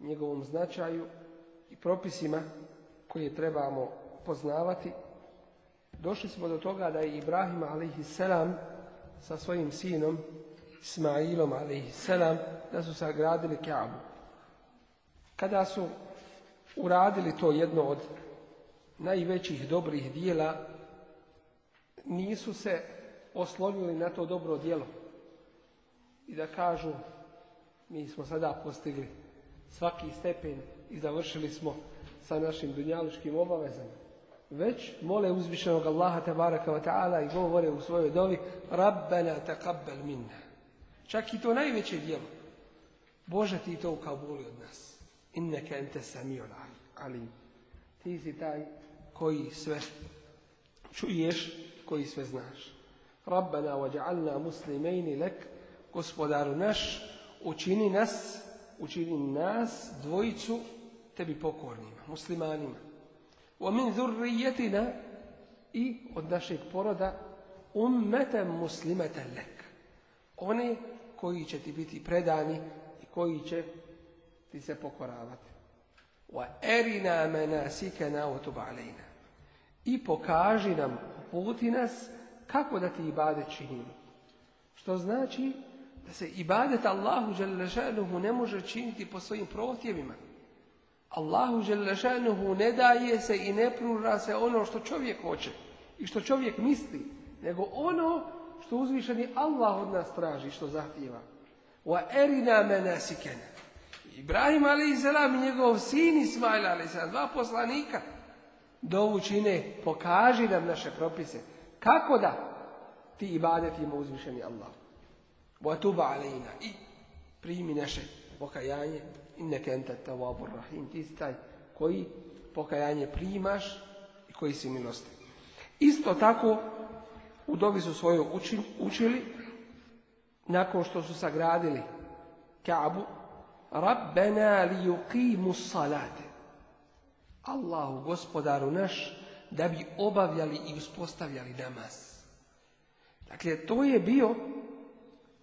njegovom značaju i propisima koje trebamo poznavati, došli smo do toga da je Ibrahim a.s. sa svojim sinom Ismailom a.s. da su sagradili Kaabu. Kada su uradili to jedno od najvećih dobrih dijela, nisu se oslonili na to dobro djelo i da kažu mi smo sada postigli svaki stepen i završili smo sa našim dunjaluškim obavezama. Već mole uzvišenog Allaha tabaraka wa ta'ala i govore u svojoj dovi Rabbena minna. Čak i to najveće djelo. Bože ti to ukabuli od nas. Inneke ente samiul ali ti si taj koji sve čuješ, koji sve znaš. Rabbena ja'alna lek, gospodaru naš, učini nas učini nas dvojicu tebi pokornima, muslimanima. O min i od našeg poroda ummeten muslimete lek. oni koji će ti biti predani i koji će ti se pokoravati. Wa erina manasikana alejna. I pokaži nam, uputi nas kako da ti bade činimo. Što znači da se ibadet Allahu Đelešanuhu ne može činiti po svojim protjevima. Allahu Đelešanuhu ne daje se i ne pruža se ono što čovjek hoće i što čovjek misli, nego ono što uzvišeni Allah od nas traži, što zahtjeva. Wa erina menasikena. Ibrahim izelam i njegov sin Ismail se dva poslanika do čine, pokaži nam naše propise. Kako da ti ima uzvišeni Allah? وتب علينا i primi naše pokajanje inneke ente tawabur rahim ti koji pokajanje primaš i koji si milosti isto tako u dobi su svoju učili nakon što su sagradili Kaabu Rabbena li yuqimu salate Allahu gospodaru naš da bi obavljali i uspostavljali namaz dakle to je bio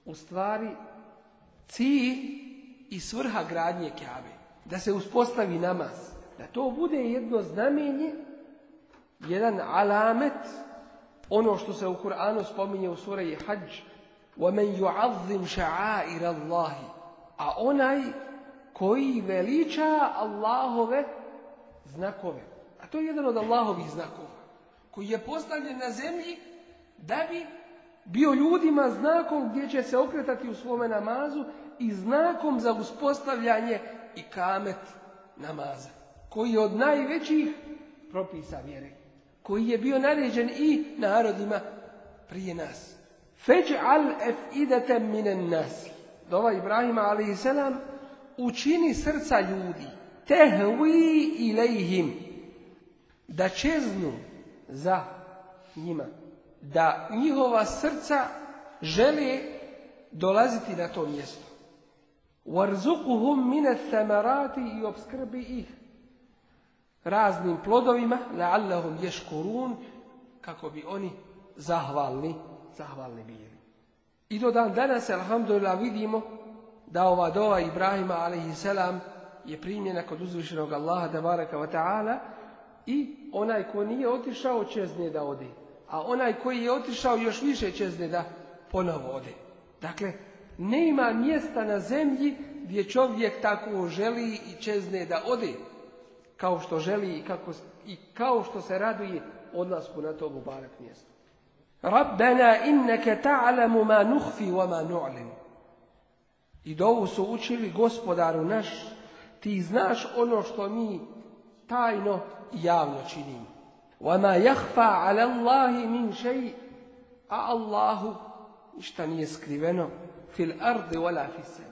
u stvari cilj i svrha gradnje kjave Da se uspostavi namaz. Da to bude jedno znamenje, jedan alamet, ono što se u Kur'anu spominje u suraji Hajj, وَمَنْ يُعَظِّمْ شَعَائِرَ اللَّهِ A onaj koji veliča Allahove znakove. A to je jedan od Allahovih znakova koji je postavljen na zemlji da bi bio ljudima znakom gdje će se okretati u svome namazu i znakom za uspostavljanje i kamet namaza, koji je od najvećih propisa vjere, koji je bio naređen i narodima prije nas. ef idete minen nas. Dova Ibrahima Selam, učini srca ljudi, tehvi ilaihim. da čeznu za njima da njihova srca žele dolaziti na to mjesto. وَرْزُقُهُمْ مِنَ i obskrbi ih raznim plodovima لَعَلَّهُمْ يَشْكُرُونَ kako bi oni zahvalni, zahvalni bili. I do dan danas, alhamdulillah, vidimo da ova dova Ibrahima, a.s. je primjena kod uzvišenog Allaha, tebareka wa ta'ala, i onaj ko nije otišao, čez da odi a onaj koji je otišao još više čezne da ponovo ode. Dakle, nema mjesta na zemlji gdje čovjek tako želi i čezne da ode, kao što želi i, kako, i kao što se raduje odlasku na to barak mjesto. Rabbena inneke ta'alamu ma nuhfi wa ma I dovu su učili gospodaru naš, ti znaš ono što mi tajno i javno činimo. وَمَا عَلَى اللَّهِ مِنْ شَيْءٍ A Allahu ništa nije skriveno fil ardi wala fil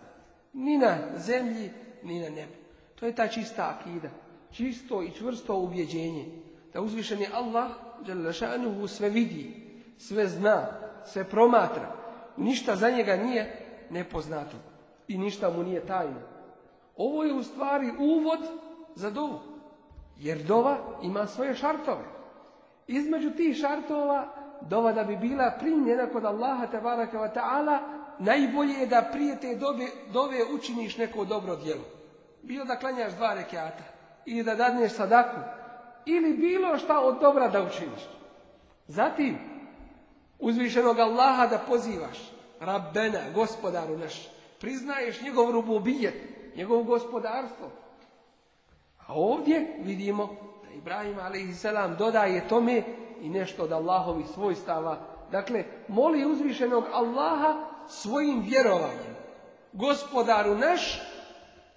Ni na zemlji, ni na nebu. To je ta čista akida. Čisto i čvrsto ubjeđenje. Da uzvišeni Allah, sve vidi, sve zna, sve promatra. Ništa za njega nije nepoznato. I ništa mu nije tajno. Ovo je u stvari uvod za dovu. Jer dova ima svoje šartove. Između tih šartova dova da bi bila primljena kod Allaha tabaraka wa ta'ala najbolje je da prije te dove, dove učiniš neko dobro djelo. Bilo da klanjaš dva rekiata ili da dadneš sadaku ili bilo šta od dobra da učiniš. Zatim uzvišenog Allaha da pozivaš Rabbena, gospodaru naš, priznaješ njegov rububijet, njegov gospodarstvo. A ovdje vidimo Ibrahim a.s. dodaje tome i nešto od Allahovih svojstava. Dakle, moli uzvišenog Allaha svojim vjerovanjem. Gospodaru naš,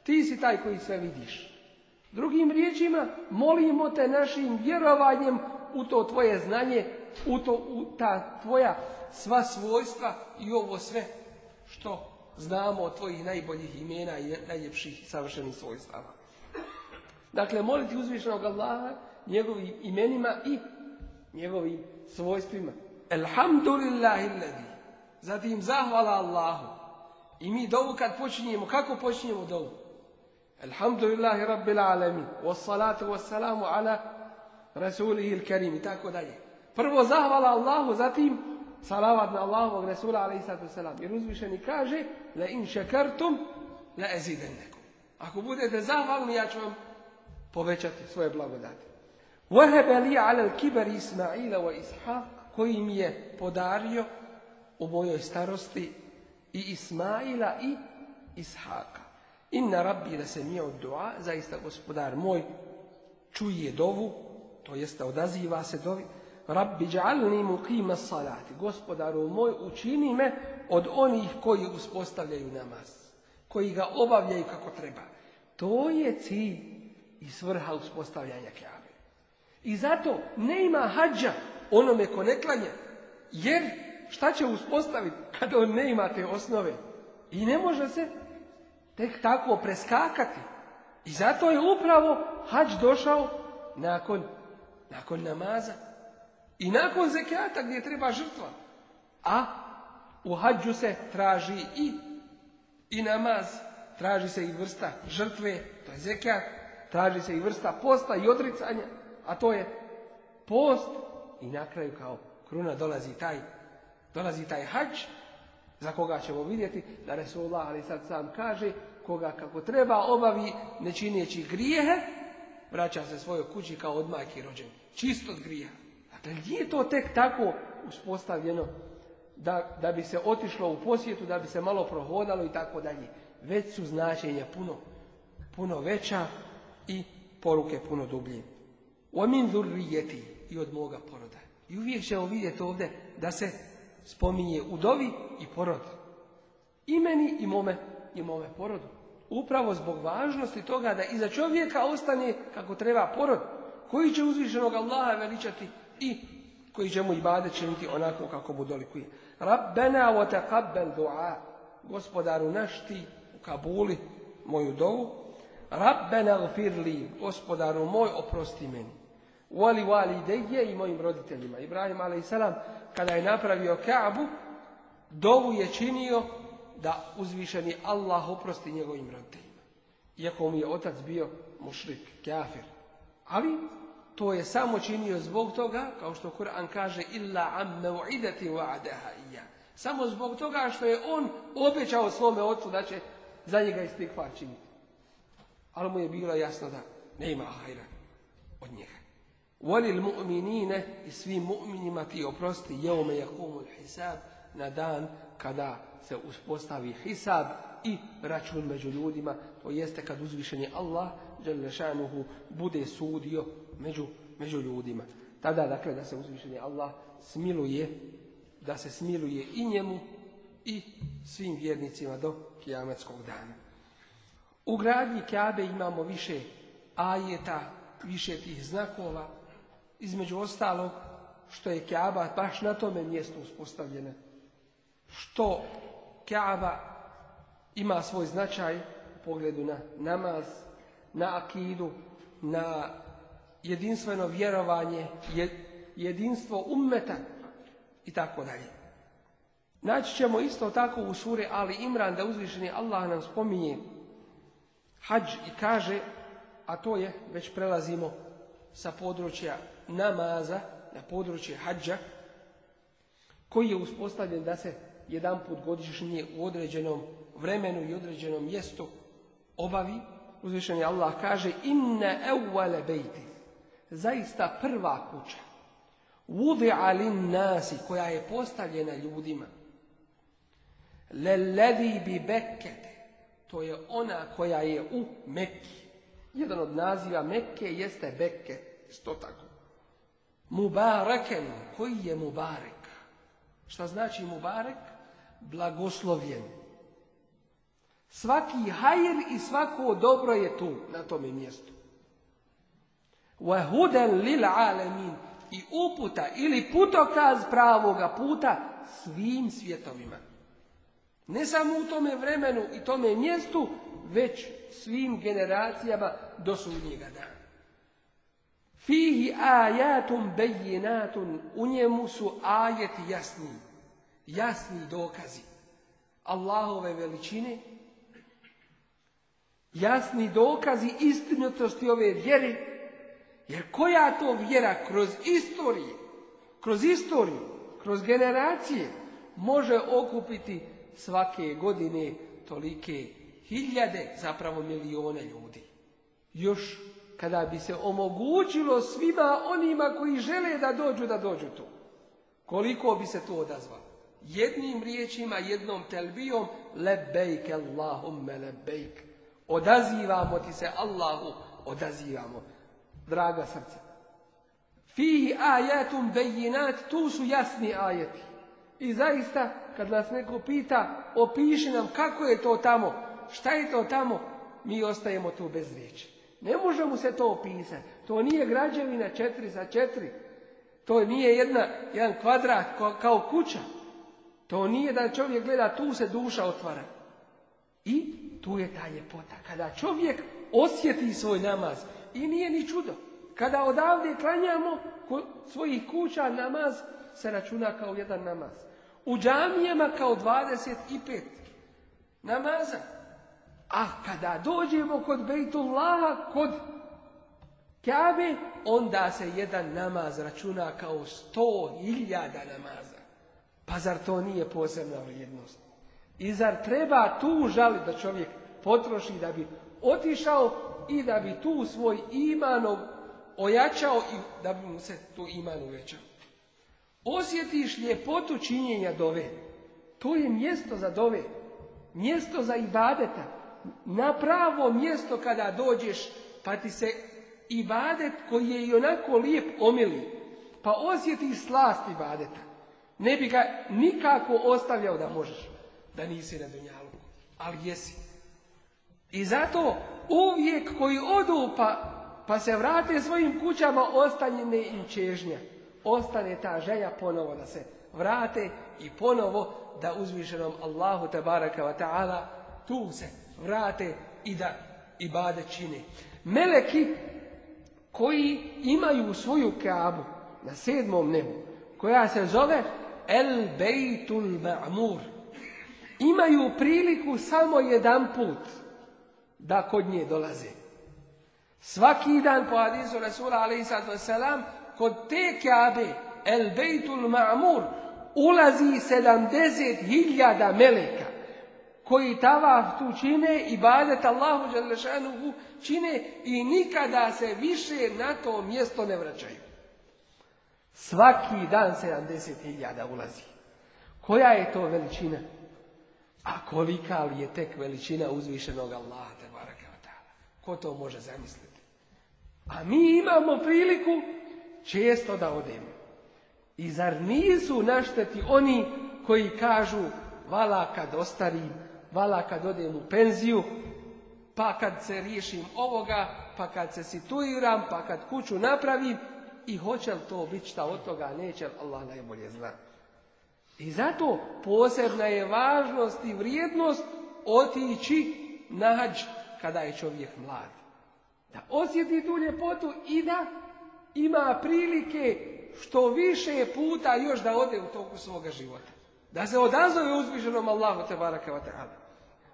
ti si taj koji sve vidiš. Drugim riječima, molimo te našim vjerovanjem u to tvoje znanje, u, to, u ta tvoja sva svojstva i ovo sve što znamo od tvojih najboljih imena i najljepših savršenih svojstava. Dakle, moliti uzvišenog Allaha njegovim imenima i njegovim svojstvima. Elhamdulillahi Zatim zahvala Allahu. I mi dovu kad počinjemo, kako počinjemo dovu? Alhamdulillahi rabbil alamin. Wassalatu wassalamu ala rasulihil karim. I tako dalje. Prvo zahvala Allahu, zatim salavat na Allahovog Resula alaihissalatu wasalam. Jer uzvišeni kaže, la in šekartum, la ezidennekum. Ako budete zahvalni, ja ću vam povećati svoje blagodati. Wahebe li alel kibar Ismaila wa Ishaq koji mi je podario u mojoj starosti i Ismaila i Ishaqa. Inna rabbi da se mi od dua, zaista gospodar moj, čuje dovu, to jeste odaziva se dovi, rabbi džalni mu kima salati, gospodaru moj, učini me od onih koji uspostavljaju namaz, koji ga obavljaju kako treba. To je cilj i svrha uspostavljanja kjave. I zato ne ima hađa onome ko ne jer šta će uspostaviti kada on ne ima te osnove? I ne može se tek tako preskakati. I zato je upravo hađ došao nakon, nakon namaza i nakon zekijata gdje treba žrtva. A u hađu se traži i, i namaz, traži se i vrsta žrtve, to je zekijat, Traži se i vrsta posta i odricanja, a to je post i na kraju kao kruna dolazi taj, dolazi taj hač za koga ćemo vidjeti da Resulullah ali sad sam kaže koga kako treba obavi ne činjeći grijehe vraća se svojoj kući kao od majke rođen čisto od grijeha dakle nije to tek tako uspostavljeno da, da bi se otišlo u posjetu da bi se malo prohodalo i tako dalje već su značenja puno puno veća i poruke puno dublje. Omin zurrijeti i od moga poroda. I uvijek ćemo vidjeti ovdje da se spominje udovi i porod. I meni i mome, i mome porodu. Upravo zbog važnosti toga da iza čovjeka ostane kako treba porod, koji će uzvišenog Allaha veličati i koji će mu i bade činiti onako kako mu dolikuje. Rabbena wa taqabbal du'a. Gospodaru naš ti u Kabuli moju dovu Rabbena gfirli, gospodaru moj, oprosti meni. Uali vali ideje i mojim roditeljima. Ibrahim a.s. kada je napravio Kaabu, dovu je činio da uzvišeni Allah oprosti njegovim roditeljima. Iako mu je otac bio mušrik, kafir. Ali to je samo činio zbog toga, kao što Kur'an kaže, illa amme uidati wa'adaha ja Samo zbog toga što je on obećao svome otcu da će za njega istikvar ali mu je bilo jasno da nema ima hajra od njega. Volil mu'minine i svim mu'minima ti oprosti Jeome jakumul hisab na dan kada se uspostavi hisab i račun među ljudima, to jeste kad uzvišeni Allah Đelešanuhu bude sudio među, među ljudima. Tada dakle da se uzvišeni Allah smiluje, da se smiluje i njemu i svim vjernicima do kijametskog dana. U gradnji Kabe imamo više ajeta, više tih znakova, između ostalog što je Kjaba baš na tome mjestu uspostavljena. Što kaba ima svoj značaj u pogledu na namaz, na akidu, na jedinstveno vjerovanje, jedinstvo ummeta i tako dalje. Naći ćemo isto tako u suri Ali Imran da uzvišeni Allah nam spominje hađ i kaže, a to je, već prelazimo sa područja namaza na područje hađa, koji je uspostavljen da se jedan put godišnje u određenom vremenu i određenom mjestu obavi. Uzvišeni Allah kaže, inne evvale bejti, zaista prva kuća, vudi ali nasi, koja je postavljena ljudima, levi bi bekete, to je ona koja je u Mekki. Jedan od naziva Mekke jeste Bekke, što tako. Mubareken, koji je Mubarek? Šta znači Mubarek? Blagoslovljen. Svaki hajr i svako dobro je tu, na tome mjestu. Wahuden lil alemin. I uputa ili putokaz pravoga puta svim svjetovima. Ne samo u tome vremenu i tome mjestu, već svim generacijama do sudnjega dana. Fihi ajatum bejinatum, u njemu su ajeti jasni, jasni dokazi Allahove veličine, jasni dokazi istinitosti ove vjere, jer koja to vjera kroz istorije, kroz istoriju, kroz generacije može okupiti svake godine tolike hiljade, zapravo milijone ljudi. Još kada bi se omogućilo svima onima koji žele da dođu, da dođu tu. Koliko bi se to odazvalo? Jednim riječima, jednom telbijom, lebejk Allahumme lebejk. Odazivamo ti se Allahu, odazivamo. Draga srca. Fihi ajatum bejinat, tu su jasni ajeti. I zaista kad nas neko pita, opiši nam kako je to tamo, šta je to tamo, mi ostajemo tu bez riječi. Ne možemo se to opisati. To nije građevina četiri za četiri. To nije jedna, jedan kvadrat kao kuća. To nije da čovjek gleda, tu se duša otvara. I tu je ta ljepota. Kada čovjek osjeti svoj namaz i nije ni čudo. Kada odavde klanjamo svojih kuća namaz se računa kao jedan namaz u džamijama kao 25 namaza. A kada dođemo kod Bejtullaha, kod Kjabe, onda se jedan namaz računa kao sto hiljada namaza. Pa zar to nije posebna vrijednost? I zar treba tu žali da čovjek potroši da bi otišao i da bi tu svoj imanov ojačao i da bi mu se tu iman uvećao? Osjetiš ljepotu činjenja dove. To je mjesto za dove. Mjesto za ibadeta. Na pravo mjesto kada dođeš, pa ti se ibadet koji je i onako lijep omili. Pa osjetiš slast ibadeta. Ne bi ga nikako ostavljao da možeš. Da nisi na dunjalu. Ali jesi. I zato uvijek koji odupa pa, se vrate svojim kućama ne im čežnja ostane ta želja ponovo da se vrate i ponovo da uzvišenom Allahu tabaraka wa ta'ala tu se vrate i da ibade čine. Meleki koji imaju svoju kabu na sedmom nebu, koja se zove El Bejtul Ma'mur, imaju priliku samo jedan put da kod nje dolaze. Svaki dan po hadisu Rasula alaihi kod te Kabe, El Bejtul Ma'mur, ulazi hiljada meleka koji tavaf tu čine i badet Allahu Đalešanuhu čine i nikada se više na to mjesto ne vraćaju. Svaki dan 70.000 ulazi. Koja je to veličina? A kolika li je tek veličina uzvišenog Allaha Ko to može zamisliti? A mi imamo priliku često da odem. I zar nisu našteti oni koji kažu vala kad ostarim, vala kad odem u penziju, pa kad se riješim ovoga, pa kad se situiram, pa kad kuću napravim i hoće li to biti šta od toga, neće li Allah najbolje zna. I zato posebna je važnost i vrijednost otići na kada je čovjek mlad. Da osjeti tu ljepotu i da ima prilike što više puta još da ode u toku svoga života. Da se odazove uzviženom Allahu te wa ta'ala.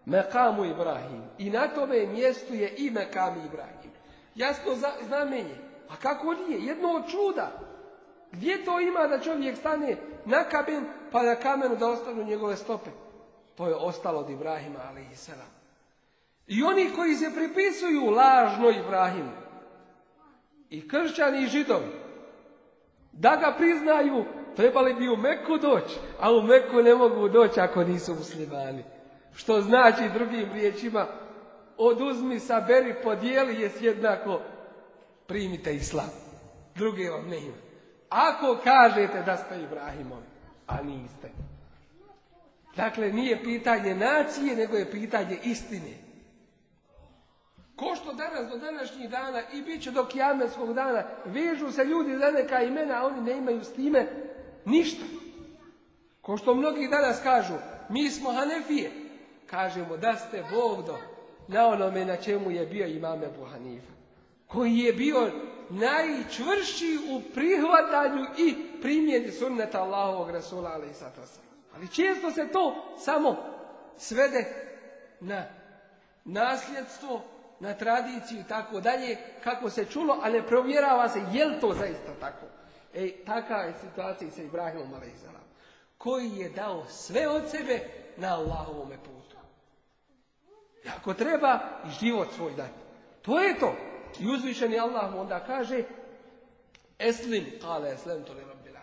Mekamu Ibrahim. I na tome mjestu je i Mekam Ibrahim. Jasno znamenje. A kako nije? Jedno od čuda. Gdje to ima da čovjek stane na kamen pa na kamenu da ostanu njegove stope? To je ostalo od Ibrahima, ali i I oni koji se pripisuju lažno Ibrahimu, i kršćani i židovi, da ga priznaju, trebali bi u Meku doći, a u Meku ne mogu doći ako nisu muslimani. Što znači drugim riječima, oduzmi, saberi, podijeli jes jednako primite islam. Druge vam ne ima. Ako kažete da ste Ibrahimovi, a niste. Dakle, nije pitanje nacije, nego je pitanje istine. Ko što danas do današnjih dana i bit će do kjamenskog dana, vežu se ljudi za neka imena, a oni ne imaju s time ništa. Ko što mnogi danas kažu, mi smo Hanefije, kažemo da ste bogdo na onome na čemu je bio imame Buhanifa, koji je bio najčvrši u prihvatanju i primjeni sunneta Allahovog Rasula, ali i Ali često se to samo svede na nasljedstvo na tradiciju i tako dalje, kako se čulo, ali ne provjerava se jel to zaista tako. E, taka je situacija sa Ibrahimom a.s. koji je dao sve od sebe na Allahovome putu. I ako treba, i život svoj dati. To je to. I uzvišeni Allah mu onda kaže Eslim, kale eslim to rabbil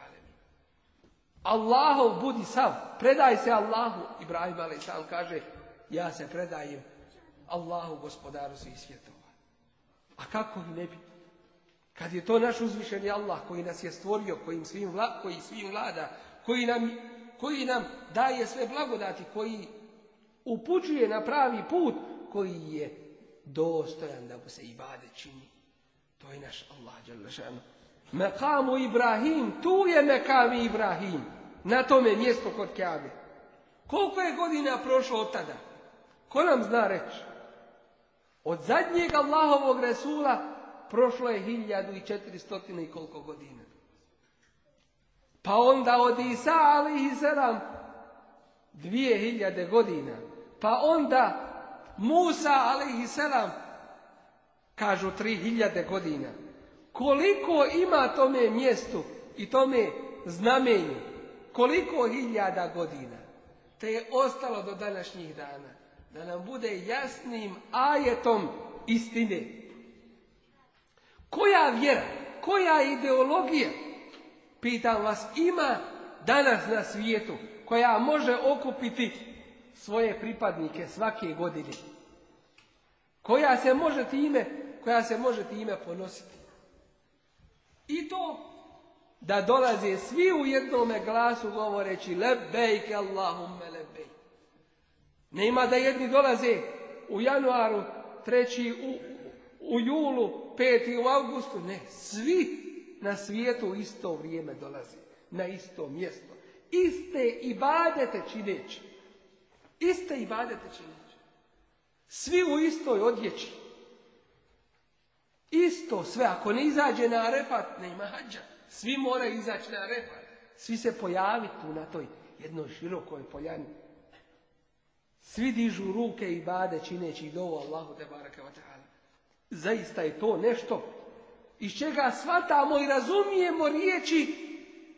Allahov budi sav, predaj se Allahu. Ibrahim a.s. kaže, ja se predajem Allahu gospodaru svih svjetova. A kako ne bi? Kad je to naš uzvišeni Allah koji nas je stvorio, kojim svim vla, koji svim vlada, koji nam, koji nam daje sve blagodati, koji upućuje na pravi put, koji je dostojan da mu se bade čini. To je naš Allah Mekamu Ibrahim, tu je Mekam Ibrahim. Na tome mjesto kod Kjabe. Koliko je godina prošlo od tada? Ko nam zna reći? Od zadnjeg Allahovog Resula prošlo je 1400 i koliko godina. Pa onda od Isa ali i 2000 godina. Pa onda Musa ali i kažu 3000 godina. Koliko ima tome mjestu i tome znamenju? Koliko hiljada godina? Te je ostalo do današnjih dana da nam bude jasnim ajetom istine. Koja vjera, koja ideologija, pitam vas, ima danas na svijetu koja može okupiti svoje pripadnike svake godine? Koja se može time, koja se može time ponositi? I to da dolaze svi u jednome glasu govoreći lebejke Allahumme ne ima da jedni dolaze u januaru, treći u, u julu, peti u augustu. Ne, svi na svijetu u isto vrijeme dolaze, na isto mjesto. Iste i badete čineći. Iste i badete čineći. Svi u istoj odjeći. Isto sve, ako ne izađe na arefat, nema hađa. Svi moraju izaći na arefat. Svi se pojaviti na toj jednoj širokoj poljani svi dižu ruke i bade čineći do Allahu te barake wa ta'ala. Zaista je to nešto iz čega shvatamo i razumijemo riječi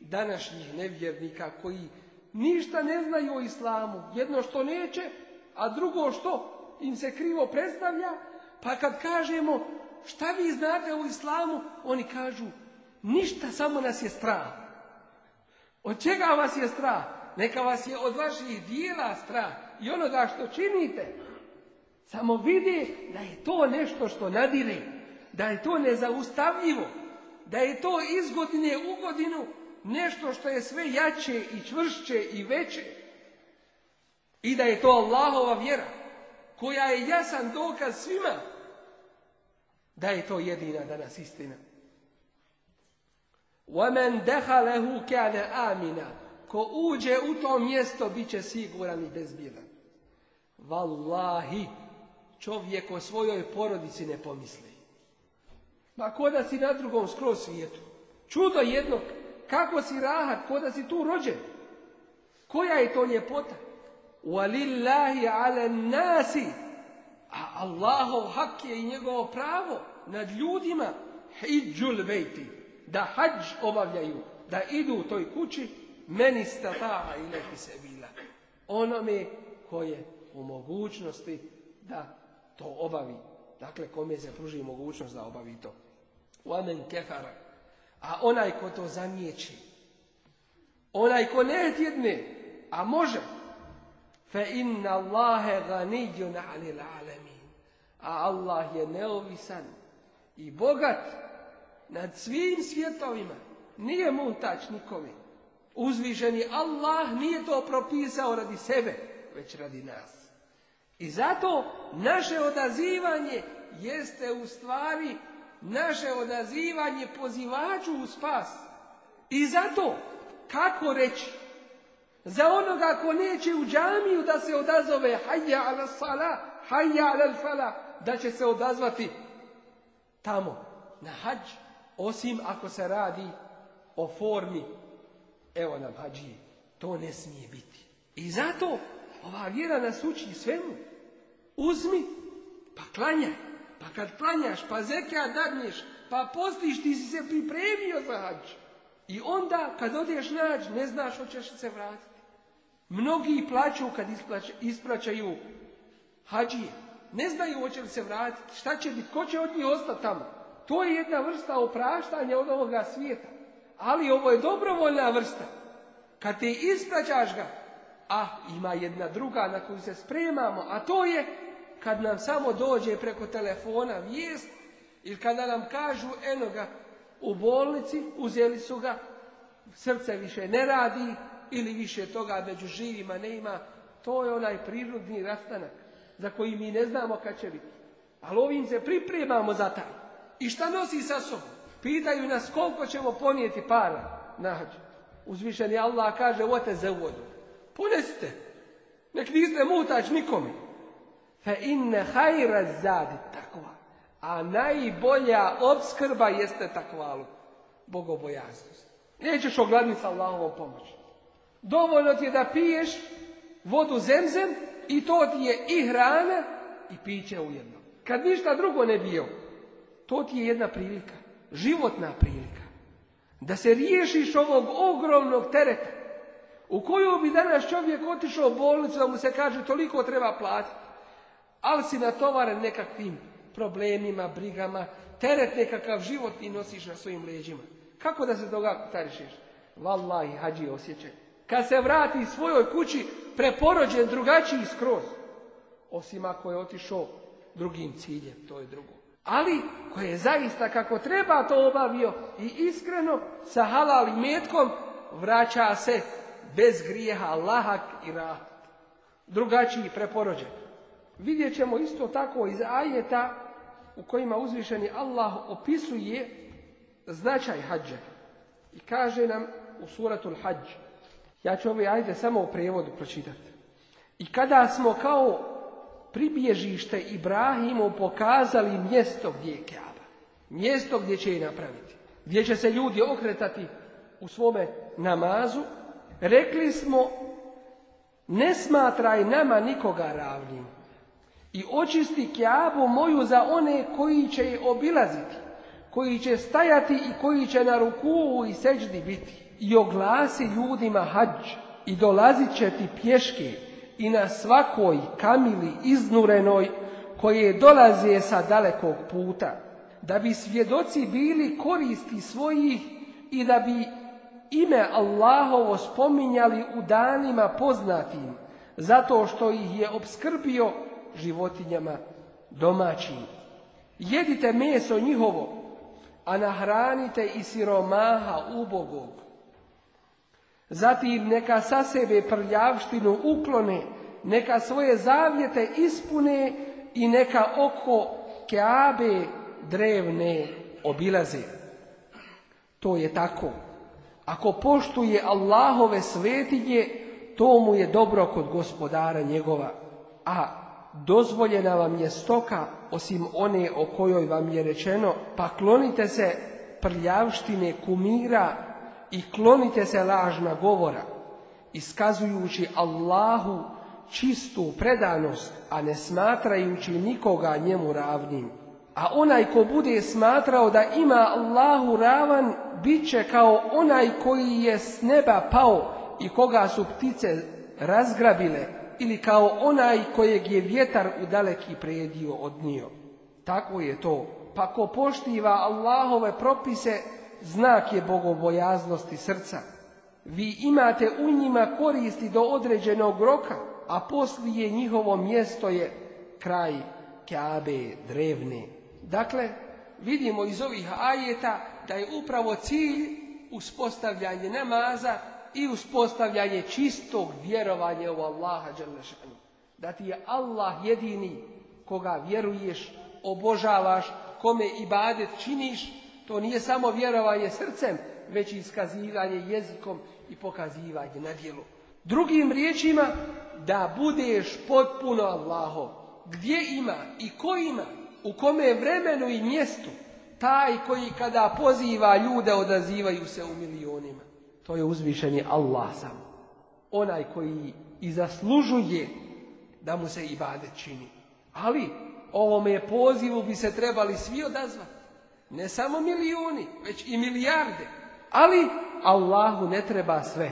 današnjih nevjernika koji ništa ne znaju o islamu. Jedno što neće, a drugo što im se krivo predstavlja, pa kad kažemo šta vi znate o islamu, oni kažu ništa, samo nas je strah. Od čega vas je strah? Neka vas je od vaših dijela strah i onoga što činite. Samo vidi da je to nešto što nadire, da je to nezaustavljivo, da je to iz godine u godinu nešto što je sve jače i čvršće i veće i da je to Allahova vjera koja je jasan dokaz svima da je to jedina danas istina. وَمَنْ دَحَلَهُ كَانَ Ko uđe u to mjesto, bit će siguran i bezbjedan. Wallahi, čovjek o svojoj porodici ne pomisli. Ma ko da si na drugom skroz svijetu. Čudo jedno, kako si rahat, ko da si tu rođen. Koja je to ljepota? Walillahi ala nasi. A Allahov hak je i njegovo pravo nad ljudima. Hidžul bejti. Da hađ obavljaju. Da idu u toj kući. Meni ti se bila. Onome koje u mogućnosti da to obavi. Dakle, kome se pruži mogućnost da obavi to. Uamen kefara. A onaj ko to zamijeći, onaj ko ne tjedne, a može, fe inna Allahe ganidjun anil alemin. A Allah je neovisan i bogat nad svim svjetovima. Nije tač nikome. Uzviženi Allah nije to propisao radi sebe već radi nas. I zato naše odazivanje jeste u stvari naše odazivanje pozivaču u spas. I zato, kako reći, za onoga ko neće u džamiju da se odazove hajja ala sala, hajja ala da će se odazvati tamo, na hađ, osim ako se radi o formi, evo nam hađije, to ne smije biti. I zato ova vjera nas uči svemu. Uzmi, pa klanjaj. Pa kad klanjaš, pa zeka dadneš, pa postiš, ti si se pripremio za hađ. I onda kad odeš hađ, ne znaš hoćeš se vratiti. Mnogi plaću kad isplaćaju ispraćaju hađije. Ne znaju hoće li se vratiti, šta će biti, ko će od njih ostati tamo. To je jedna vrsta opraštanja od ovoga svijeta. Ali ovo je dobrovoljna vrsta. Kad ti ispraćaš ga, a ima jedna druga na koju se spremamo, a to je kad nam samo dođe preko telefona vijest ili kada nam kažu enoga u bolnici, uzeli su ga, srce više ne radi ili više toga među živima ne ima, to je onaj prirodni rastanak za koji mi ne znamo kad će biti. Ali ovim se pripremamo za taj. I šta nosi sa sobom? Pitaju nas koliko ćemo ponijeti para. Nađu. Uzvišeni Allah kaže, ote za vodu. Ponesite. Nek niste mutač nikome. Fe inne hajra zadi takva. A najbolja obskrba jeste takvalu. Bogobojaznost. Nećeš ogladni sa Allahovom pomoći. Dovoljno ti je da piješ vodu zemzem i to ti je i hrana i piće ujedno. Kad ništa drugo ne bio, to ti je jedna prilika, životna prilika. Da se riješiš ovog ogromnog tereta u koju bi danas čovjek otišao u bolnicu da mu se kaže toliko treba platiti. Ali si natovaren nekakvim problemima, brigama, teret nekakav život i nosiš na svojim leđima. Kako da se toga tarišiš? i hađi osjećaj. Kad se vrati svojoj kući, preporođen drugačiji skroz. Osim ako je otišao drugim ciljem, to je drugo. Ali, koje je zaista kako treba to obavio i iskreno, sa halal metkom, vraća se bez grijeha, lahak i rahat. Drugačiji preporođen. Vidjet ćemo isto tako iz ajeta u kojima uzvišeni Allah opisuje značaj hađa. I kaže nam u suratul hađ. Ja ću ovaj ajde samo u prevodu pročitati. I kada smo kao pribježište Ibrahimu pokazali mjesto gdje je Kaaba. Mjesto gdje će je napraviti. Gdje će se ljudi okretati u svome namazu Rekli smo, ne smatraj nama nikoga ravnim i očisti kjabu moju za one koji će je obilaziti, koji će stajati i koji će na ruku i seđdi biti. I oglasi ljudima hađ i dolazit će ti pješke i na svakoj kamili iznurenoj koje dolaze sa dalekog puta, da bi svjedoci bili koristi svojih i da bi ime Allahovo spominjali u danima poznatim, zato što ih je obskrbio životinjama domaćim. Jedite meso njihovo, a nahranite i siromaha ubogog. Zatim neka sa sebe prljavštinu uklone, neka svoje zavljete ispune i neka oko keabe drevne obilaze. To je tako. Ako poštuje Allahove svetinje, to mu je dobro kod gospodara njegova. A dozvoljena vam je stoka, osim one o kojoj vam je rečeno, pa klonite se prljavštine kumira i klonite se lažna govora, iskazujući Allahu čistu predanost, a ne smatrajući nikoga njemu ravnim. A onaj ko bude smatrao da ima Allahu ravan, bit će kao onaj koji je s neba pao i koga su ptice razgrabile, ili kao onaj kojeg je vjetar u daleki predio odnio. Tako je to. Pa ko poštiva Allahove propise, znak je bogobojaznosti srca. Vi imate u njima koristi do određenog roka, a poslije njihovo mjesto je kraj Kabe drevne. Dakle, vidimo iz ovih ajeta da je upravo cilj uspostavljanje namaza i uspostavljanje čistog vjerovanja u Allaha Da ti je Allah jedini koga vjeruješ, obožavaš, kome ibadet činiš, to nije samo vjerovanje srcem, već iskazivanje jezikom i pokazivanje na djelu. Drugim riječima, da budeš potpuno Allahom. Gdje ima i ko ima u kome vremenu i mjestu taj koji kada poziva ljude odazivaju se u milionima. To je uzvišeni Allah sam. Onaj koji i zaslužuje da mu se ibade čini. Ali ovome pozivu bi se trebali svi odazvati. Ne samo milijuni, već i milijarde. Ali Allahu ne treba sve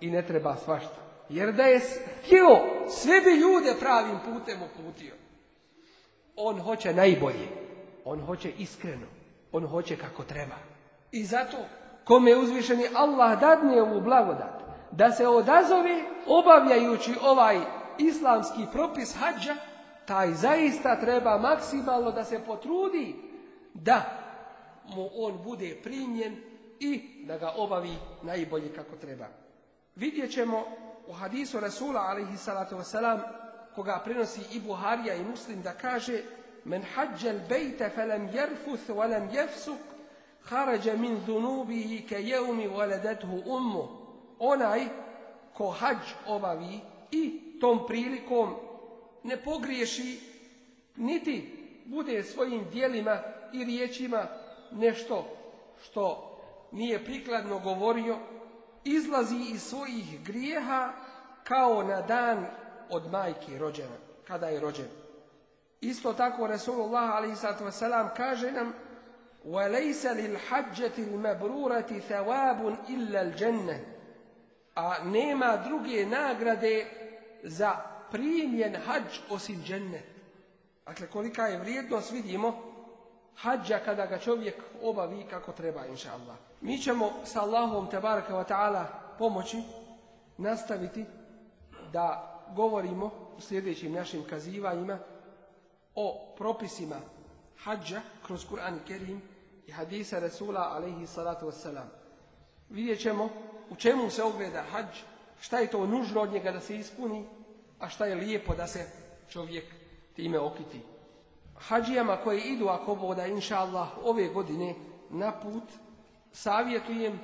i ne treba svašta. Jer da je htio, sve bi ljude pravim putem uputio. On hoće najbolje. On hoće iskreno. On hoće kako treba. I zato kome je uzvišeni Allah dadne ovu blagodat da se odazove obavljajući ovaj islamski propis hađa, taj zaista treba maksimalno da se potrudi da mu on bude primjen i da ga obavi najbolje kako treba. Vidjet ćemo u hadisu Rasula alaihi salatu wasalam koga prenosi i Buharija i Muslim da kaže men hađel bejte felem jerfuth velem jefsuk harađe min zunubihi ke jeumi veledethu ummu onaj ko hađ obavi i tom prilikom ne pogriješi niti bude svojim dijelima i riječima nešto što nije prikladno govorio izlazi iz svojih grijeha kao na dan od majke rođena, kada je rođen. Isto tako Resulullah a.s. kaže nam وَلَيْسَ لِلْحَجَّةِ الْمَبْرُورَةِ ثَوَابٌ إِلَّا الْجَنَّةِ A nema druge nagrade za primjen hađ osim džennet. Dakle, kolika je vrijednost vidimo hađa kada ga čovjek obavi kako treba, inša Allah. Mi ćemo sa Allahom, tabaraka wa ta'ala, pomoći nastaviti da govorimo u sljedećim našim kazivanjima o propisima hađa kroz Kur'an i Kerim i hadisa Rasula alaihi salatu wasalam. Vidjet ćemo u čemu se ogleda hađ, šta je to nužno od njega da se ispuni, a šta je lijepo da se čovjek time okiti. hađijama koji idu ako boda inša Allah ove godine na put, savjetujem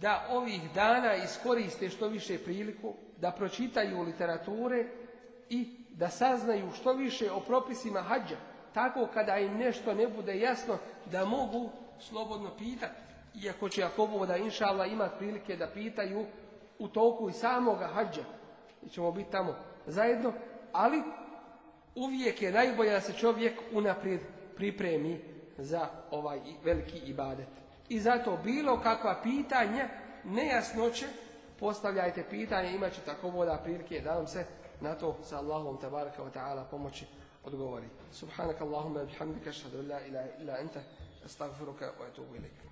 da ovih dana iskoriste što više priliku da pročitaju literature i da saznaju što više o propisima hađa, tako kada im nešto ne bude jasno da mogu slobodno pitati. Iako će ako da inšala ima prilike da pitaju u toku i samoga hađa, i ćemo biti tamo zajedno, ali uvijek je najbolje da se čovjek unaprijed pripremi za ovaj veliki ibadet. I zato bilo kakva pitanja, nejasnoće, postavljajte pitanje, imat ćete ako voda prilike da vam se na to sa Allahom tabaraka wa ta'ala pomoći odgovori. Subhanak Allahumma bihamdika, šhadu ila ila illa anta, wa واتوب